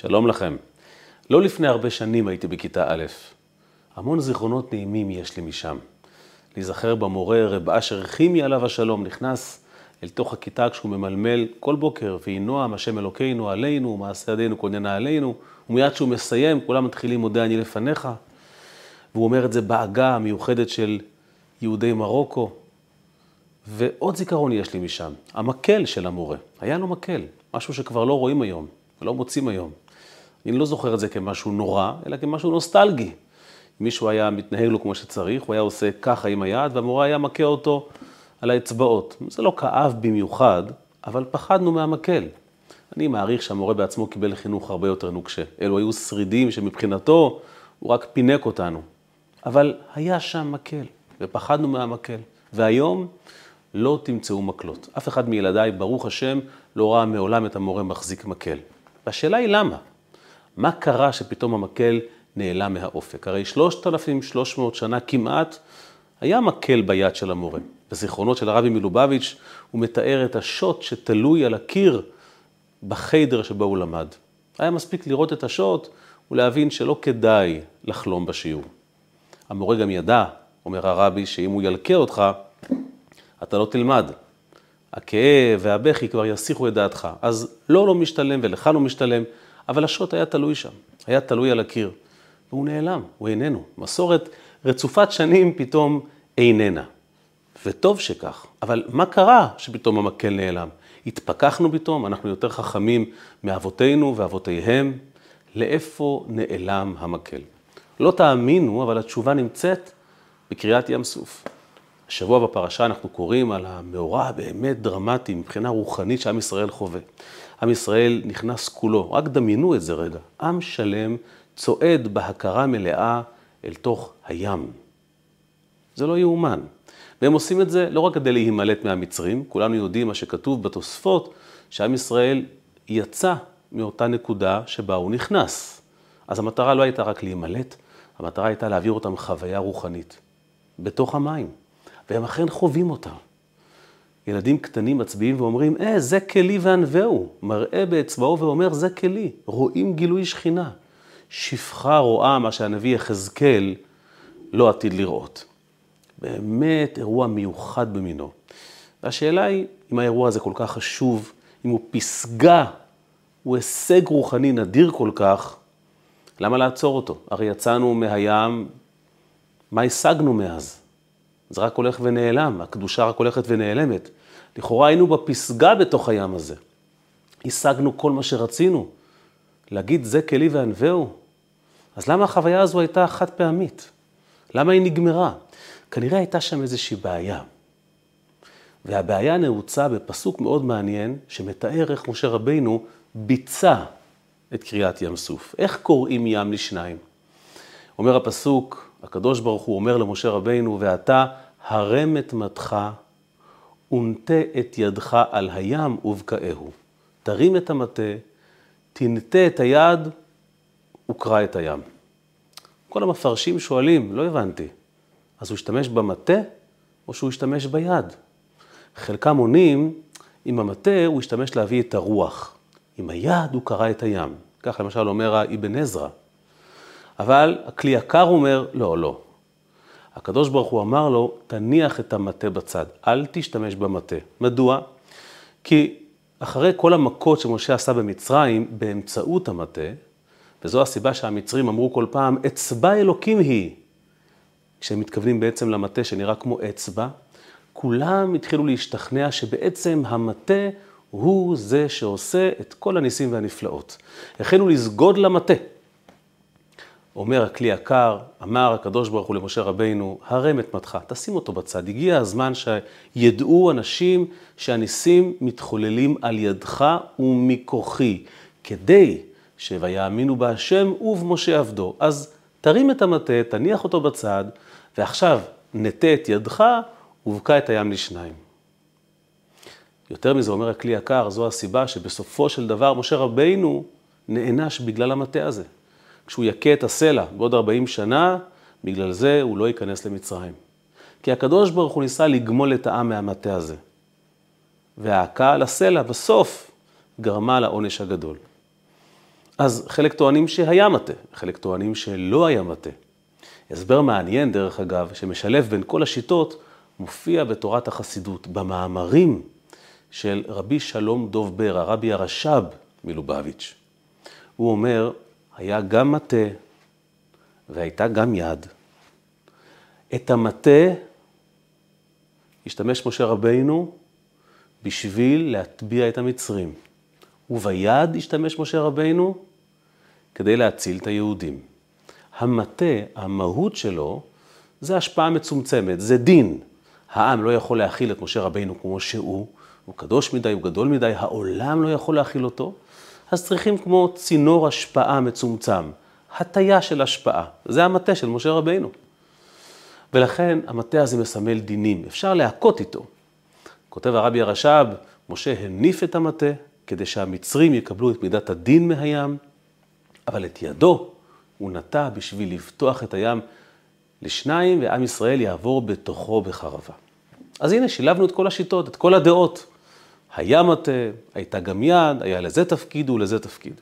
שלום לכם. לא לפני הרבה שנים הייתי בכיתה א'. המון זיכרונות נעימים יש לי משם. להיזכר במורה רב אשר חימי עליו השלום נכנס אל תוך הכיתה כשהוא ממלמל כל בוקר, ויהי נועם השם אלוקינו עלינו, מעשה ידינו כוננה עלינו, ומיד כשהוא מסיים כולם מתחילים מודה אני לפניך. והוא אומר את זה בעגה המיוחדת של יהודי מרוקו. ועוד זיכרון יש לי משם, המקל של המורה. היה לו מקל, משהו שכבר לא רואים היום, ולא מוצאים היום. אני לא זוכר את זה כמשהו נורא, אלא כמשהו נוסטלגי. מישהו היה מתנהג לו כמו שצריך, הוא היה עושה ככה עם היד, והמורה היה מכה אותו על האצבעות. זה לא כאב במיוחד, אבל פחדנו מהמקל. אני מעריך שהמורה בעצמו קיבל חינוך הרבה יותר נוקשה. אלו היו שרידים שמבחינתו הוא רק פינק אותנו. אבל היה שם מקל, ופחדנו מהמקל. והיום לא תמצאו מקלות. אף אחד מילדיי, ברוך השם, לא ראה מעולם את המורה מחזיק מקל. והשאלה היא למה? מה קרה שפתאום המקל נעלם מהאופק? הרי 3,300 שנה כמעט היה מקל ביד של המורה. בזיכרונות של הרבי מלובביץ' הוא מתאר את השוט שתלוי על הקיר בחיידר שבו הוא למד. היה מספיק לראות את השוט ולהבין שלא כדאי לחלום בשיעור. המורה גם ידע, אומר הרבי, שאם הוא ילקה אותך, אתה לא תלמד. הכאב והבכי כבר יסיחו את דעתך. אז לא לא משתלם ולך לא משתלם, אבל השוט היה תלוי שם, היה תלוי על הקיר. והוא נעלם, הוא איננו. מסורת רצופת שנים פתאום איננה. וטוב שכך. אבל מה קרה שפתאום המקל נעלם? התפכחנו פתאום, אנחנו יותר חכמים מאבותינו ואבותיהם. לאיפה נעלם המקל? לא תאמינו, אבל התשובה נמצאת בקריאת ים סוף. השבוע בפרשה אנחנו קוראים על המאורע הבאמת דרמטי מבחינה רוחנית שעם ישראל חווה. עם ישראל נכנס כולו, רק דמיינו את זה רגע, עם שלם צועד בהכרה מלאה אל תוך הים. זה לא יאומן. והם עושים את זה לא רק כדי להימלט מהמצרים, כולנו יודעים מה שכתוב בתוספות, שעם ישראל יצא מאותה נקודה שבה הוא נכנס. אז המטרה לא הייתה רק להימלט, המטרה הייתה להעביר אותם חוויה רוחנית, בתוך המים. והם אכן חווים אותה. ילדים קטנים מצביעים ואומרים, אה, זה כלי וענווהו. מראה באצבעו ואומר, זה כלי. רואים גילוי שכינה. שפחה רואה מה שהנביא יחזקאל לא עתיד לראות. באמת אירוע מיוחד במינו. והשאלה היא, אם האירוע הזה כל כך חשוב, אם הוא פסגה, הוא הישג רוחני נדיר כל כך, למה לעצור אותו? הרי יצאנו מהים, מה השגנו מאז? זה רק הולך ונעלם, הקדושה רק הולכת ונעלמת. לכאורה היינו בפסגה בתוך הים הזה. השגנו כל מה שרצינו. להגיד זה כלי וענווהו? אז למה החוויה הזו הייתה חד פעמית? למה היא נגמרה? כנראה הייתה שם איזושהי בעיה. והבעיה נעוצה בפסוק מאוד מעניין, שמתאר איך משה רבינו ביצע את קריאת ים סוף. איך קוראים ים לשניים? אומר הפסוק, הקדוש ברוך הוא אומר למשה רבינו, ואתה הרם את מתך ונטה את ידך על הים ובקעהו. תרים את המטה, תנטה את היד וקרא את הים. כל המפרשים שואלים, לא הבנתי, אז הוא השתמש במטה או שהוא השתמש ביד? חלקם עונים, עם המטה הוא השתמש להביא את הרוח, עם היד הוא קרא את הים. כך למשל אומר האבן עזרא. אבל הכלי יקר אומר, לא, לא. הקדוש ברוך הוא אמר לו, תניח את המטה בצד, אל תשתמש במטה. מדוע? כי אחרי כל המכות שמשה עשה במצרים באמצעות המטה, וזו הסיבה שהמצרים אמרו כל פעם, אצבע אלוקים היא, כשהם מתכוונים בעצם למטה שנראה כמו אצבע, כולם התחילו להשתכנע שבעצם המטה הוא זה שעושה את כל הניסים והנפלאות. החלו לסגוד למטה. אומר הכלי יקר, אמר הקדוש ברוך הוא למשה רבינו, הרם את מתך, תשים אותו בצד. הגיע הזמן שידעו אנשים שהניסים מתחוללים על ידך ומכוחי, כדי שויאמינו בהשם ובמשה עבדו. אז תרים את המטה, תניח אותו בצד, ועכשיו נטה את ידך ובקע את הים לשניים. יותר מזה אומר הכלי יקר, זו הסיבה שבסופו של דבר משה רבינו נענש בגלל המטה הזה. כשהוא יכה את הסלע בעוד 40 שנה, בגלל זה הוא לא ייכנס למצרים. כי הקדוש ברוך הוא ניסה לגמול את העם מהמטה הזה. וההכה על הסלע בסוף גרמה לעונש הגדול. אז חלק טוענים שהיה מטה, חלק טוענים שלא היה מטה. הסבר מעניין, דרך אגב, שמשלב בין כל השיטות, מופיע בתורת החסידות, במאמרים של רבי שלום דוב בר, הרבי הרש"ב מלובביץ'. הוא אומר, היה גם מטה והייתה גם יד. את המטה השתמש משה רבינו בשביל להטביע את המצרים. וביד השתמש משה רבינו כדי להציל את היהודים. המטה, המהות שלו, זה השפעה מצומצמת, זה דין. העם לא יכול להכיל את משה רבינו כמו שהוא, הוא קדוש מדי, הוא גדול מדי, העולם לא יכול להכיל אותו, אז צריכים כמו צינור השפעה מצומצם, הטיה של השפעה. זה המטה של משה רבינו. ולכן המטה הזה מסמל דינים, אפשר להכות איתו. כותב הרבי הרש"ב, משה הניף את המטה כדי שהמצרים יקבלו את מידת הדין מהים, אבל את ידו הוא נטע בשביל לפתוח את הים לשניים, ועם ישראל יעבור בתוכו בחרבה. אז הנה, שילבנו את כל השיטות, את כל הדעות. היה מטה, הייתה גם יד, היה לזה תפקיד ולזה תפקיד.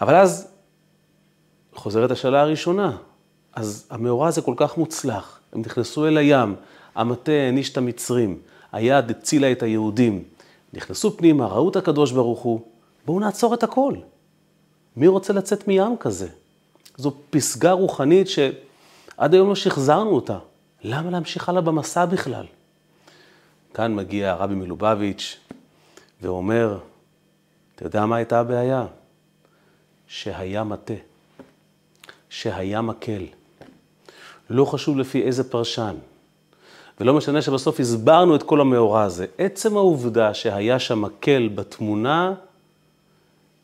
אבל אז חוזרת השאלה הראשונה, אז המאורע הזה כל כך מוצלח, הם נכנסו אל הים, המטה העניש את המצרים, היד הצילה את היהודים, נכנסו פנימה, ראו את הקדוש ברוך הוא, בואו נעצור את הכל. מי רוצה לצאת מים כזה? זו פסגה רוחנית שעד היום לא שחזרנו אותה. למה להמשיך הלאה במסע בכלל? כאן מגיע הרבי מלובביץ' ואומר, אתה יודע מה הייתה הבעיה? שהיה מטה, שהיה מקל. לא חשוב לפי איזה פרשן. ולא משנה שבסוף הסברנו את כל המאורע הזה. עצם העובדה שהיה שם מקל בתמונה,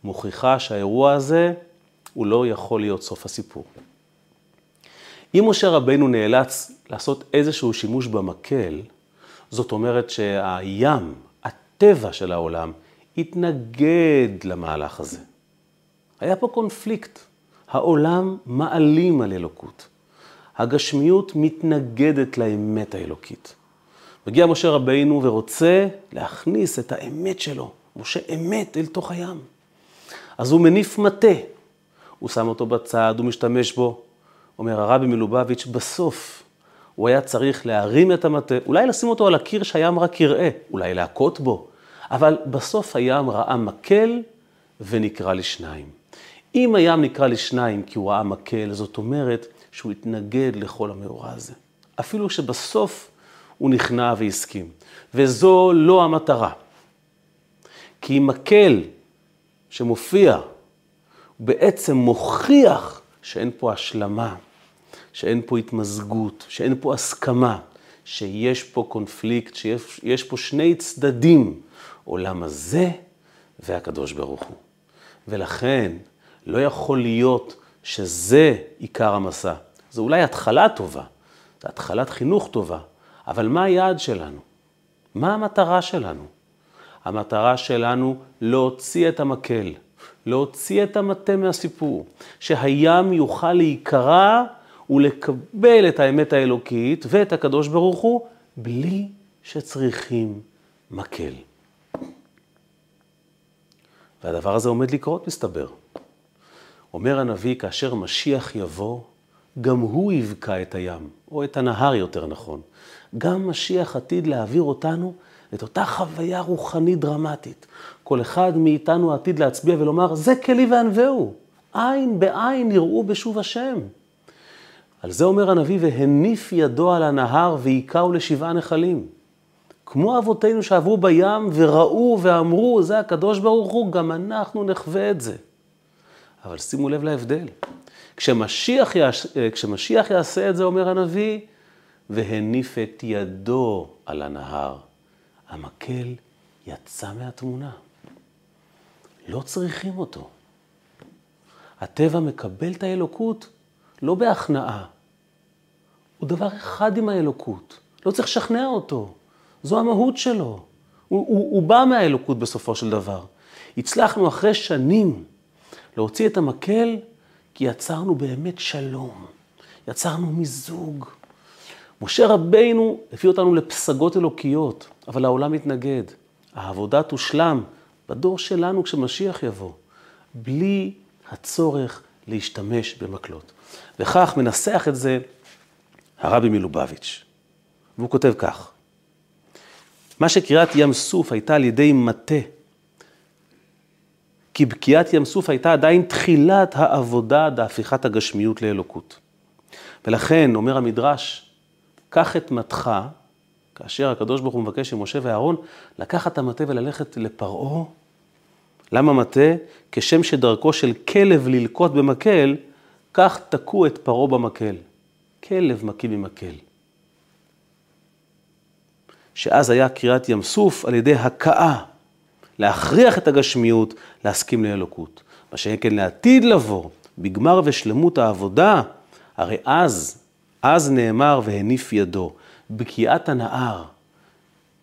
מוכיחה שהאירוע הזה הוא לא יכול להיות סוף הסיפור. אם משה רבנו נאלץ לעשות איזשהו שימוש במקל, זאת אומרת שהים, הטבע של העולם, התנגד למהלך הזה. היה פה קונפליקט. העולם מעלים על אלוקות. הגשמיות מתנגדת לאמת האלוקית. מגיע משה רבינו ורוצה להכניס את האמת שלו, משה אמת, אל תוך הים. אז הוא מניף מטה, הוא שם אותו בצד, הוא משתמש בו. אומר הרבי מלובביץ', בסוף הוא היה צריך להרים את המטה, אולי לשים אותו על הקיר שהים רק יראה, אולי להכות בו, אבל בסוף הים ראה מקל ונקרא לשניים. אם הים נקרא לשניים כי הוא ראה מקל, זאת אומרת שהוא התנגד לכל המאורע הזה. אפילו שבסוף הוא נכנע והסכים. וזו לא המטרה. כי מקל שמופיע, הוא בעצם מוכיח שאין פה השלמה, שאין פה התמזגות, שאין פה הסכמה, שיש פה קונפליקט, שיש פה שני צדדים, עולם הזה והקדוש ברוך הוא. ולכן לא יכול להיות שזה עיקר המסע. זו אולי התחלה טובה, זו התחלת חינוך טובה, אבל מה היעד שלנו? מה המטרה שלנו? המטרה שלנו להוציא את המקל, להוציא את המטה מהסיפור, שהים יוכל להיקרע ולקבל את האמת האלוקית ואת הקדוש ברוך הוא, בלי שצריכים מקל. והדבר הזה עומד לקרות, מסתבר. אומר הנביא, כאשר משיח יבוא, גם הוא יבקע את הים, או את הנהר יותר נכון. גם משיח עתיד להעביר אותנו את אותה חוויה רוחנית דרמטית. כל אחד מאיתנו עתיד להצביע ולומר, זה כלי וענווהו, עין בעין יראו בשוב השם. על זה אומר הנביא, והניף ידו על הנהר והיכהו לשבעה נחלים. כמו אבותינו שעברו בים וראו ואמרו, זה הקדוש ברוך הוא, גם אנחנו נחווה את זה. אבל שימו לב להבדל. כשמשיח, יעש... כשמשיח יעשה את זה, אומר הנביא, והניף את ידו על הנהר. המקל יצא מהתמונה. לא צריכים אותו. הטבע מקבל את האלוקות לא בהכנעה. הוא דבר אחד עם האלוקות. לא צריך לשכנע אותו. זו המהות שלו. הוא, הוא, הוא בא מהאלוקות בסופו של דבר. הצלחנו אחרי שנים להוציא את המקל, כי יצרנו באמת שלום. יצרנו מיזוג. משה רבינו הביא אותנו לפסגות אלוקיות, אבל העולם מתנגד. העבודה תושלם בדור שלנו כשמשיח יבוא, בלי הצורך להשתמש במקלות. וכך מנסח את זה הרבי מלובביץ', והוא כותב כך: מה שקריאת ים סוף הייתה על ידי מטה, כי בקיעת ים סוף הייתה עדיין תחילת העבודה בהפיכת הגשמיות לאלוקות. ולכן, אומר המדרש, קח את מטך, כאשר הקדוש ברוך הוא מבקש ממשה ואהרון לקחת את המטה וללכת לפרעה. למה מטה? כשם שדרכו של כלב ללקוט במקל, כך תקעו את פרעה במקל. כלב מקיא ממקל. שאז היה קריאת ים סוף על ידי הכאה, להכריח את הגשמיות להסכים לאלוקות. מה שאין כן לעתיד לבוא, בגמר ושלמות העבודה, הרי אז, אז נאמר והניף ידו, בקיעת הנהר,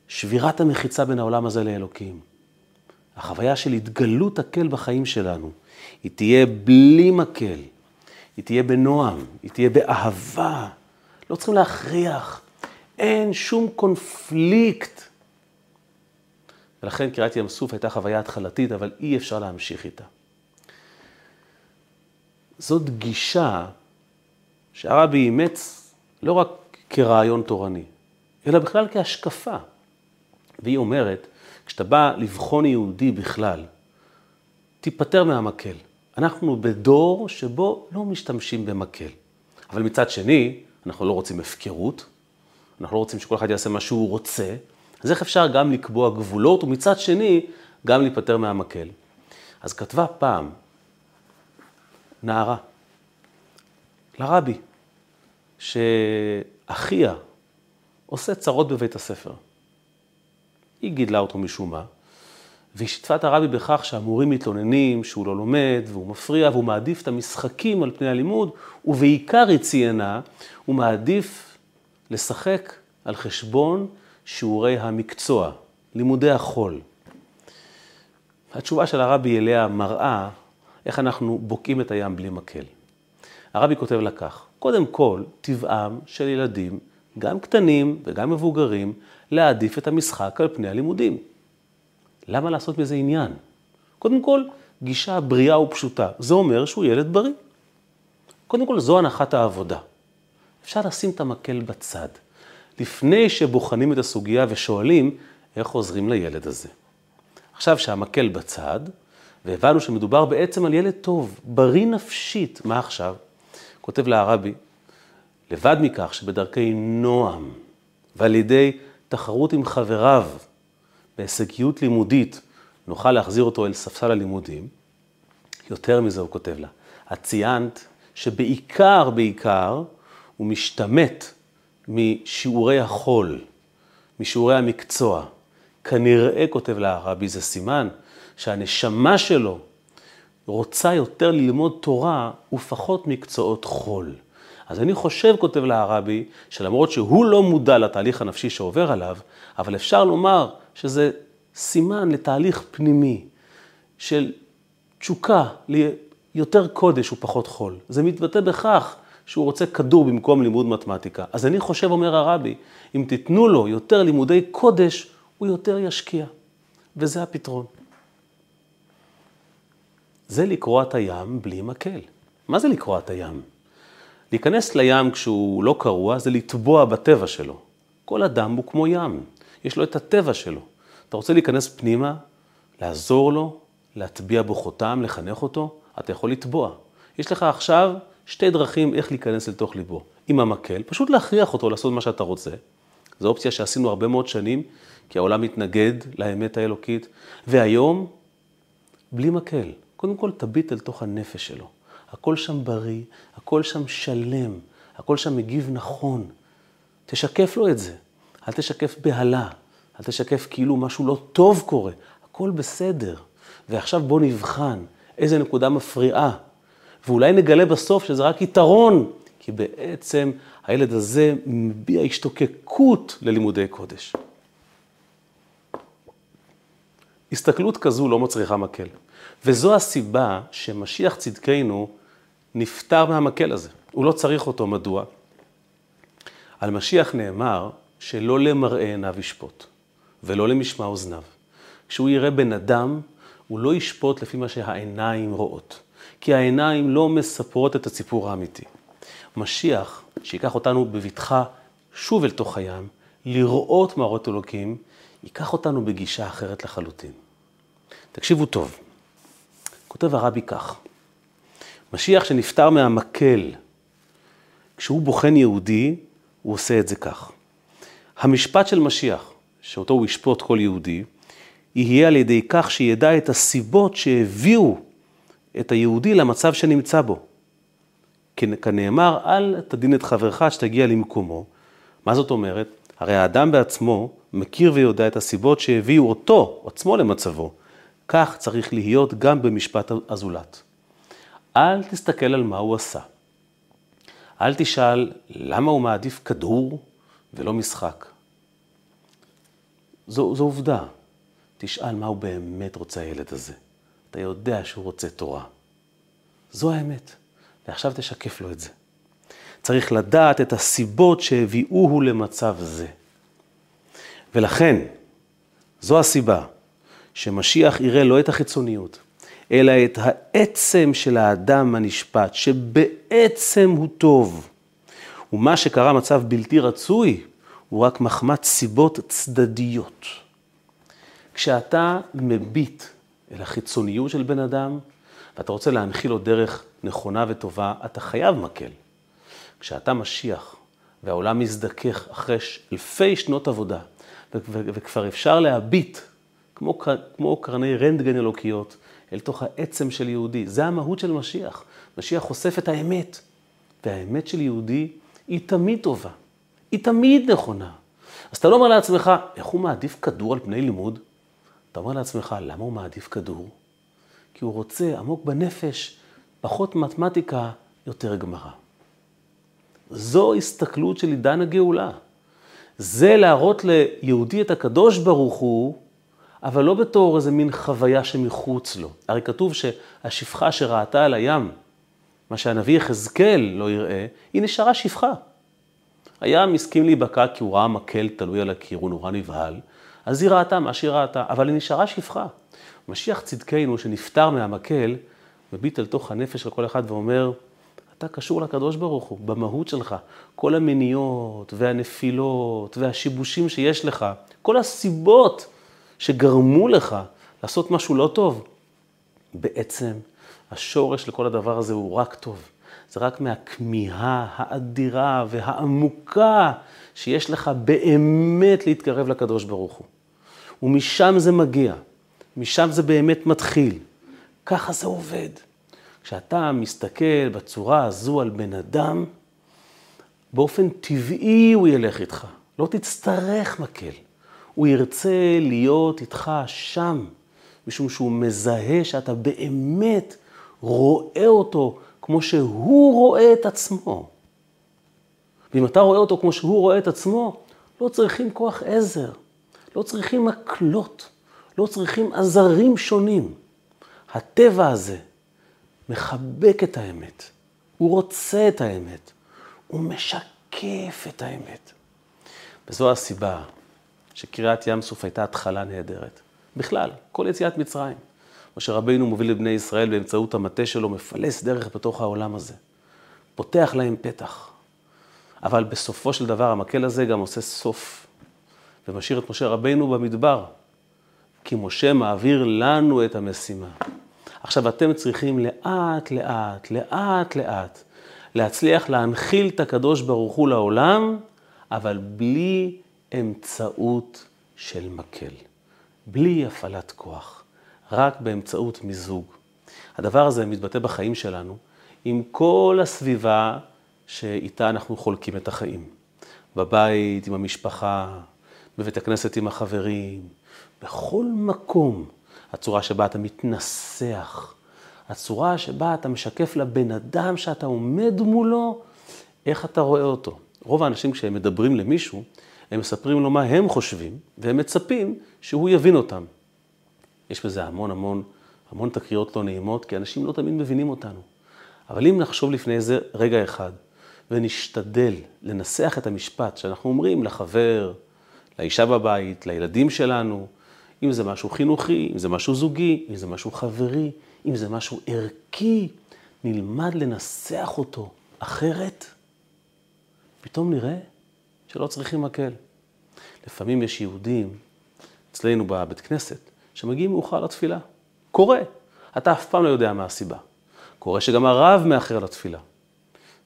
שבירת המחיצה בין העולם הזה לאלוקים. החוויה של התגלות הקל בחיים שלנו, היא תהיה בלי מקל, היא תהיה בנועם, היא תהיה באהבה. לא צריכים להכריח, אין שום קונפליקט. ולכן קריאת ים סוף הייתה חוויה התחלתית, אבל אי אפשר להמשיך איתה. זאת גישה שהרבי אימץ לא רק כרעיון תורני, אלא בכלל כהשקפה. והיא אומרת, כשאתה בא לבחון יהודי בכלל, תיפטר מהמקל. אנחנו בדור שבו לא משתמשים במקל. אבל מצד שני, אנחנו לא רוצים הפקרות, אנחנו לא רוצים שכל אחד יעשה מה שהוא רוצה, אז איך אפשר גם לקבוע גבולות, ומצד שני, גם להיפטר מהמקל? אז כתבה פעם נערה לרבי, שאחיה עושה צרות בבית הספר. היא גידלה אותו משום מה, והיא שיתפה את הרבי בכך שהמורים מתלוננים שהוא לא לומד והוא מפריע והוא מעדיף את המשחקים על פני הלימוד, ובעיקר היא ציינה, הוא מעדיף לשחק על חשבון שיעורי המקצוע, לימודי החול. התשובה של הרבי אליה מראה איך אנחנו בוקעים את הים בלי מקל. הרבי כותב לה כך, קודם כל, טבעם של ילדים, גם קטנים וגם מבוגרים, להעדיף את המשחק על פני הלימודים. למה לעשות מזה עניין? קודם כל, גישה בריאה ופשוטה. זה אומר שהוא ילד בריא. קודם כל, זו הנחת העבודה. אפשר לשים את המקל בצד, לפני שבוחנים את הסוגיה ושואלים איך עוזרים לילד הזה. עכשיו שהמקל בצד, והבנו שמדובר בעצם על ילד טוב, בריא נפשית, מה עכשיו? כותב לה הרבי, לבד מכך שבדרכי נועם ועל ידי תחרות עם חבריו בהישגיות לימודית נוכל להחזיר אותו אל ספסל הלימודים, יותר מזה הוא כותב לה, את ציינת שבעיקר, בעיקר, הוא משתמט משיעורי החול, משיעורי המקצוע. כנראה, כותב לה הרבי, זה סימן שהנשמה שלו רוצה יותר ללמוד תורה ופחות מקצועות חול. אז אני חושב, כותב לה הרבי, שלמרות שהוא לא מודע לתהליך הנפשי שעובר עליו, אבל אפשר לומר שזה סימן לתהליך פנימי של תשוקה ליותר קודש ופחות חול. זה מתבטא בכך שהוא רוצה כדור במקום לימוד מתמטיקה. אז אני חושב, אומר הרבי, אם תיתנו לו יותר לימודי קודש, הוא יותר ישקיע. וזה הפתרון. זה לקרוע את הים בלי מקל. מה זה לקרוע את הים? להיכנס לים כשהוא לא קרוע זה לטבוע בטבע שלו. כל אדם הוא כמו ים, יש לו את הטבע שלו. אתה רוצה להיכנס פנימה, לעזור לו, להטביע בו חותם, לחנך אותו, אתה יכול לטבוע. יש לך עכשיו שתי דרכים איך להיכנס לתוך ליבו. עם המקל, פשוט להכריח אותו לעשות מה שאתה רוצה. זו אופציה שעשינו הרבה מאוד שנים, כי העולם מתנגד לאמת האלוקית, והיום, בלי מקל. קודם כל תביט אל תוך הנפש שלו. הכל שם בריא, הכל שם שלם, הכל שם מגיב נכון. תשקף לו את זה. אל תשקף בהלה, אל תשקף כאילו משהו לא טוב קורה. הכל בסדר. ועכשיו בוא נבחן איזה נקודה מפריעה. ואולי נגלה בסוף שזה רק יתרון, כי בעצם הילד הזה מביע השתוקקות ללימודי קודש. הסתכלות כזו לא מצריכה מקל. וזו הסיבה שמשיח צדקנו נפטר מהמקל הזה. הוא לא צריך אותו, מדוע? על משיח נאמר שלא למראה עיניו ישפוט, ולא למשמע אוזניו. כשהוא יראה בן אדם, הוא לא ישפוט לפי מה שהעיניים רואות. כי העיניים לא מספרות את הסיפור האמיתי. משיח, שיקח אותנו בבטחה שוב אל תוך הים, לראות מראות אלוקים, ייקח אותנו בגישה אחרת לחלוטין. תקשיבו טוב, כותב הרבי כך, משיח שנפטר מהמקל, כשהוא בוחן יהודי, הוא עושה את זה כך. המשפט של משיח, שאותו הוא ישפוט כל יהודי, יהיה על ידי כך שידע את הסיבות שהביאו את היהודי למצב שנמצא בו. כנאמר, אל תדין את חברך שתגיע למקומו. מה זאת אומרת? הרי האדם בעצמו מכיר ויודע את הסיבות שהביאו אותו, עצמו למצבו. כך צריך להיות גם במשפט הזולת. אל תסתכל על מה הוא עשה. אל תשאל למה הוא מעדיף כדור ולא משחק. זו, זו עובדה. תשאל מה הוא באמת רוצה הילד הזה. אתה יודע שהוא רוצה תורה. זו האמת. ועכשיו תשקף לו את זה. צריך לדעת את הסיבות שהביאוהו למצב זה. ולכן, זו הסיבה שמשיח יראה לא את החיצוניות, אלא את העצם של האדם הנשפט, שבעצם הוא טוב. ומה שקרה מצב בלתי רצוי, הוא רק מחמת סיבות צדדיות. כשאתה מביט אל החיצוניות של בן אדם, ואתה רוצה להנחיל לו דרך נכונה וטובה, אתה חייב מקל. כשאתה משיח והעולם מזדכך אחרי אלפי שנות עבודה, וכבר אפשר להביט, כמו, כמו קרני רנטגן אלוקיות, אל תוך העצם של יהודי. זה המהות של משיח. משיח חושף את האמת, והאמת של יהודי היא תמיד טובה, היא תמיד נכונה. אז אתה לא אומר לעצמך, איך הוא מעדיף כדור על פני לימוד? אתה אומר לעצמך, למה הוא מעדיף כדור? כי הוא רוצה עמוק בנפש, פחות מתמטיקה, יותר גמרא. זו הסתכלות של עידן הגאולה. זה להראות ליהודי את הקדוש ברוך הוא, אבל לא בתור איזה מין חוויה שמחוץ לו. הרי כתוב שהשפחה שראתה על הים, מה שהנביא יחזקאל לא יראה, היא נשארה שפחה. הים הסכים להיבקע כי הוא ראה מקל תלוי על הקיר, הוא נורא נבהל, אז היא ראתה מה שהיא ראתה, אבל היא נשארה שפחה. משיח צדקנו שנפטר מהמקל, מביט אל תוך הנפש של כל אחד ואומר, אתה קשור לקדוש ברוך הוא, במהות שלך. כל המניות והנפילות והשיבושים שיש לך, כל הסיבות שגרמו לך לעשות משהו לא טוב, בעצם השורש לכל הדבר הזה הוא רק טוב. זה רק מהכמיהה האדירה והעמוקה שיש לך באמת להתקרב לקדוש ברוך הוא. ומשם זה מגיע, משם זה באמת מתחיל. ככה זה עובד. כשאתה מסתכל בצורה הזו על בן אדם, באופן טבעי הוא ילך איתך, לא תצטרך מקל. הוא ירצה להיות איתך שם, משום שהוא מזהה שאתה באמת רואה אותו כמו שהוא רואה את עצמו. ואם אתה רואה אותו כמו שהוא רואה את עצמו, לא צריכים כוח עזר, לא צריכים מקלות, לא צריכים עזרים שונים. הטבע הזה מחבק את האמת, הוא רוצה את האמת, הוא משקף את האמת. וזו הסיבה שקריעת ים סוף הייתה התחלה נהדרת. בכלל, כל יציאת מצרים. משה רבינו מוביל את בני ישראל באמצעות המטה שלו, מפלס דרך בתוך העולם הזה. פותח להם פתח. אבל בסופו של דבר המקל הזה גם עושה סוף, ומשאיר את משה רבינו במדבר, כי משה מעביר לנו את המשימה. עכשיו אתם צריכים לאט לאט, לאט לאט, להצליח להנחיל את הקדוש ברוך הוא לעולם, אבל בלי אמצעות של מקל, בלי הפעלת כוח, רק באמצעות מיזוג. הדבר הזה מתבטא בחיים שלנו עם כל הסביבה שאיתה אנחנו חולקים את החיים. בבית, עם המשפחה, בבית הכנסת עם החברים, בכל מקום. הצורה שבה אתה מתנסח, הצורה שבה אתה משקף לבן אדם שאתה עומד מולו, איך אתה רואה אותו. רוב האנשים כשהם מדברים למישהו, הם מספרים לו מה הם חושבים, והם מצפים שהוא יבין אותם. יש בזה המון המון, המון תקריות לא נעימות, כי אנשים לא תמיד מבינים אותנו. אבל אם נחשוב לפני איזה רגע אחד, ונשתדל לנסח את המשפט שאנחנו אומרים לחבר, לאישה בבית, לילדים שלנו, אם זה משהו חינוכי, אם זה משהו זוגי, אם זה משהו חברי, אם זה משהו ערכי, נלמד לנסח אותו אחרת, פתאום נראה שלא צריכים מקל. לפעמים יש יהודים, אצלנו בבית כנסת, שמגיעים מאוחר לתפילה. קורה. אתה אף פעם לא יודע מה הסיבה. קורה שגם הרב מאחר לתפילה.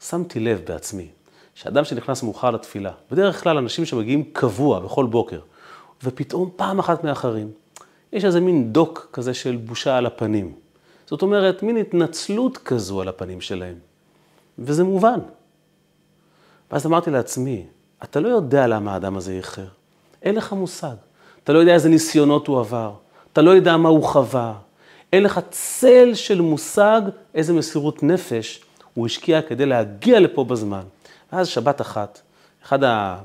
שמתי לב בעצמי, שאדם שנכנס מאוחר לתפילה, בדרך כלל אנשים שמגיעים קבוע בכל בוקר, ופתאום פעם אחת מאחרים, יש איזה מין דוק כזה של בושה על הפנים. זאת אומרת, מין התנצלות כזו על הפנים שלהם. וזה מובן. ואז אמרתי לעצמי, אתה לא יודע למה האדם הזה איחר. אין לך מושג. אתה לא יודע איזה ניסיונות הוא עבר. אתה לא יודע מה הוא חווה. אין לך צל של מושג איזה מסירות נפש הוא השקיע כדי להגיע לפה בזמן. ואז שבת אחת, אחד, ה...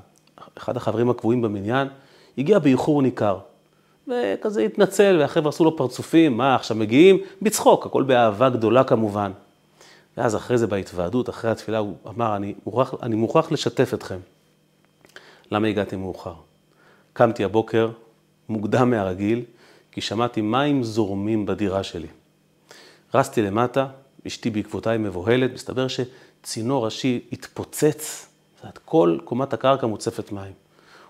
אחד החברים הקבועים במניין הגיע באיחור ניכר. וכזה התנצל, והחבר'ה עשו לו פרצופים, מה, עכשיו מגיעים? בצחוק, הכל באהבה גדולה כמובן. ואז אחרי זה בהתוועדות, אחרי התפילה, הוא אמר, אני מוכרח, אני מוכרח לשתף אתכם. למה הגעתי מאוחר? קמתי הבוקר, מוקדם מהרגיל, כי שמעתי מים זורמים בדירה שלי. רצתי למטה, אשתי בעקבותיי מבוהלת, מסתבר שצינור ראשי התפוצץ, כל קומת הקרקע מוצפת מים.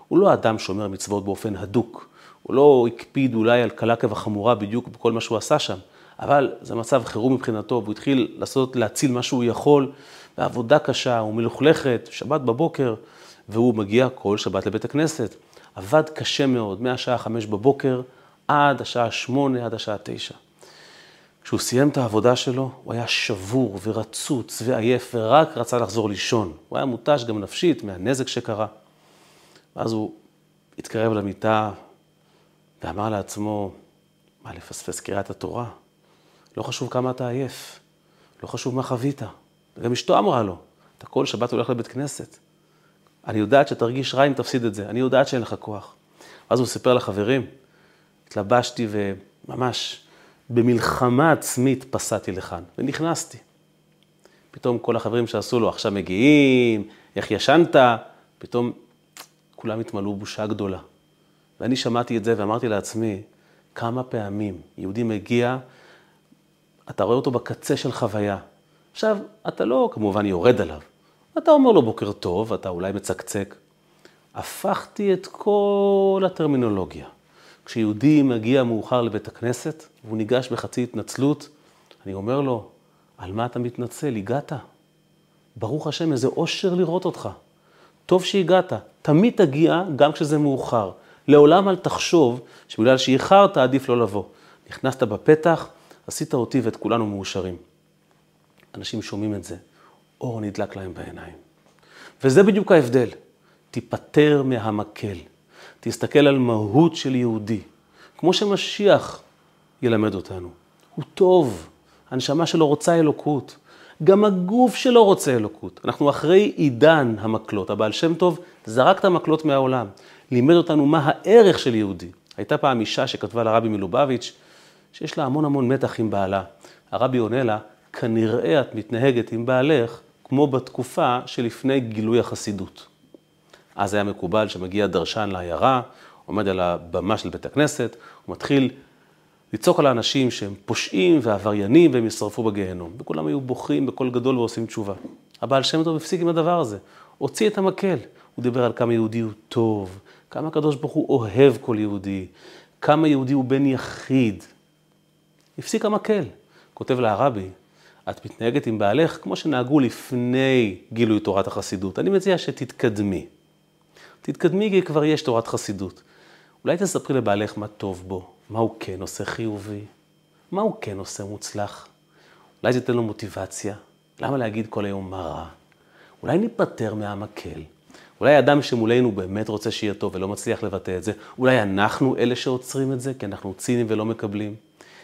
הוא לא אדם שומר מצוות באופן הדוק, הוא לא הקפיד אולי על קלה כבחמורה בדיוק בכל מה שהוא עשה שם, אבל זה מצב חירום מבחינתו, והוא התחיל לעשות, להציל מה שהוא יכול, ועבודה קשה ומלוכלכת, שבת בבוקר, והוא מגיע כל שבת לבית הכנסת. עבד קשה מאוד, מהשעה חמש בבוקר עד השעה שמונה, עד השעה תשע. כשהוא סיים את העבודה שלו, הוא היה שבור ורצוץ ועייף, ורק רצה לחזור לישון. הוא היה מותש גם נפשית מהנזק שקרה. ואז הוא התקרב למיטה ואמר לעצמו, מה לפספס קריאת התורה? לא חשוב כמה אתה עייף, לא חשוב מה חווית. וגם אשתו אמרה לו, אתה כל שבת הולך לבית כנסת. אני יודעת שתרגיש רע אם תפסיד את זה, אני יודעת שאין לך כוח. ואז הוא סיפר לחברים, התלבשתי וממש במלחמה עצמית פסעתי לכאן, ונכנסתי. פתאום כל החברים שעשו לו, עכשיו מגיעים, איך ישנת? פתאום כולם התמלאו בושה גדולה. ואני שמעתי את זה ואמרתי לעצמי, כמה פעמים יהודי מגיע, אתה רואה אותו בקצה של חוויה. עכשיו, אתה לא כמובן יורד עליו, אתה אומר לו בוקר טוב, אתה אולי מצקצק. הפכתי את כל הטרמינולוגיה. כשיהודי מגיע מאוחר לבית הכנסת, והוא ניגש בחצי התנצלות, אני אומר לו, על מה אתה מתנצל? הגעת. ברוך השם, איזה אושר לראות אותך. טוב שהגעת. תמיד תגיע גם כשזה מאוחר. לעולם אל תחשוב שבגלל שאיחרת עדיף לא לבוא. נכנסת בפתח, עשית אותי ואת כולנו מאושרים. אנשים שומעים את זה, אור נדלק להם בעיניים. וזה בדיוק ההבדל. תיפטר מהמקל. תסתכל על מהות של יהודי. כמו שמשיח ילמד אותנו. הוא טוב, הנשמה שלו רוצה אלוקות. גם הגוף שלו רוצה אלוקות. אנחנו אחרי עידן המקלות. הבעל שם טוב זרק את המקלות מהעולם. לימד אותנו מה הערך של יהודי. הייתה פעם אישה שכתבה לרבי מלובביץ', שיש לה המון המון מתח עם בעלה. הרבי עונה לה, כנראה את מתנהגת עם בעלך כמו בתקופה שלפני גילוי החסידות. אז היה מקובל שמגיע דרשן לעיירה, עומד על הבמה של בית הכנסת, הוא מתחיל לצעוק על האנשים שהם פושעים ועבריינים והם ישרפו בגיהנום. וכולם היו בוכים בקול גדול ועושים תשובה. הבעל שם טוב הפסיק עם הדבר הזה, הוציא את המקל. הוא דיבר על כמה יהודי הוא טוב, כמה הקדוש ברוך הוא אוהב כל יהודי, כמה יהודי הוא בן יחיד. הפסיק המקל. כותב לה הרבי, את מתנהגת עם בעלך כמו שנהגו לפני גילוי תורת החסידות. אני מציע שתתקדמי. תתקדמי כי כבר יש תורת חסידות. אולי תספרי לבעלך מה טוב בו, מה הוא כן עושה חיובי, מה הוא כן עושה מוצלח. אולי זה ייתן לו מוטיבציה. למה להגיד כל היום מה רע? אולי ניפטר מהמקל. אולי אדם שמולנו באמת רוצה שיהיה טוב ולא מצליח לבטא את זה, אולי אנחנו אלה שעוצרים את זה, כי אנחנו ציניים ולא מקבלים.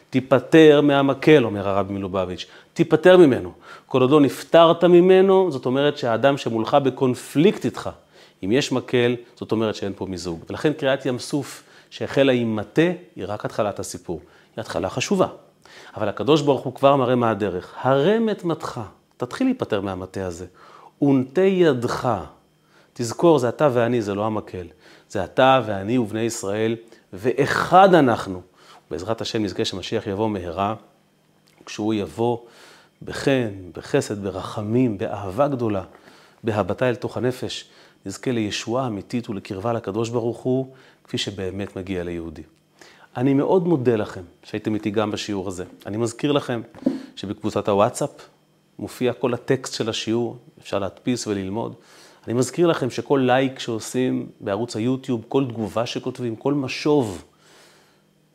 תיפטר מהמקל, אומר הרב מלובביץ', תיפטר ממנו. כל עוד לא נפטרת ממנו, זאת אומרת שהאדם שמולך בקונפליקט איתך. אם יש מקל, זאת אומרת שאין פה מיזוג. ולכן קריאת ים סוף שהחלה עם מטה, היא רק התחלת הסיפור. היא התחלה חשובה. אבל הקדוש ברוך הוא כבר מראה מה הדרך. הרם את מתך, תתחיל להיפטר מהמטה הזה. ונטה ידך. תזכור, זה אתה ואני, זה לא המקל. זה אתה ואני ובני ישראל, ואחד אנחנו. בעזרת השם נזכה שמשיח יבוא מהרה, כשהוא יבוא בחן, בחסד, ברחמים, באהבה גדולה, בהבטה אל תוך הנפש, נזכה לישועה אמיתית ולקרבה לקדוש ברוך הוא, כפי שבאמת מגיע ליהודי. אני מאוד מודה לכם שהייתם איתי גם בשיעור הזה. אני מזכיר לכם שבקבוצת הוואטסאפ מופיע כל הטקסט של השיעור, אפשר להדפיס וללמוד. אני מזכיר לכם שכל לייק שעושים בערוץ היוטיוב, כל תגובה שכותבים, כל משוב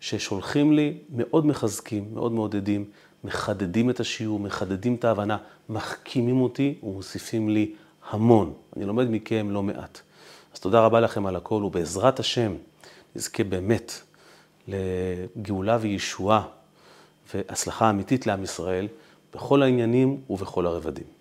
ששולחים לי, מאוד מחזקים, מאוד מעודדים, מחדדים את השיעור, מחדדים את ההבנה, מחכימים אותי ומוסיפים לי המון. אני לומד מכם לא מעט. אז תודה רבה לכם על הכל, ובעזרת השם נזכה באמת לגאולה וישועה והצלחה אמיתית לעם ישראל בכל העניינים ובכל הרבדים.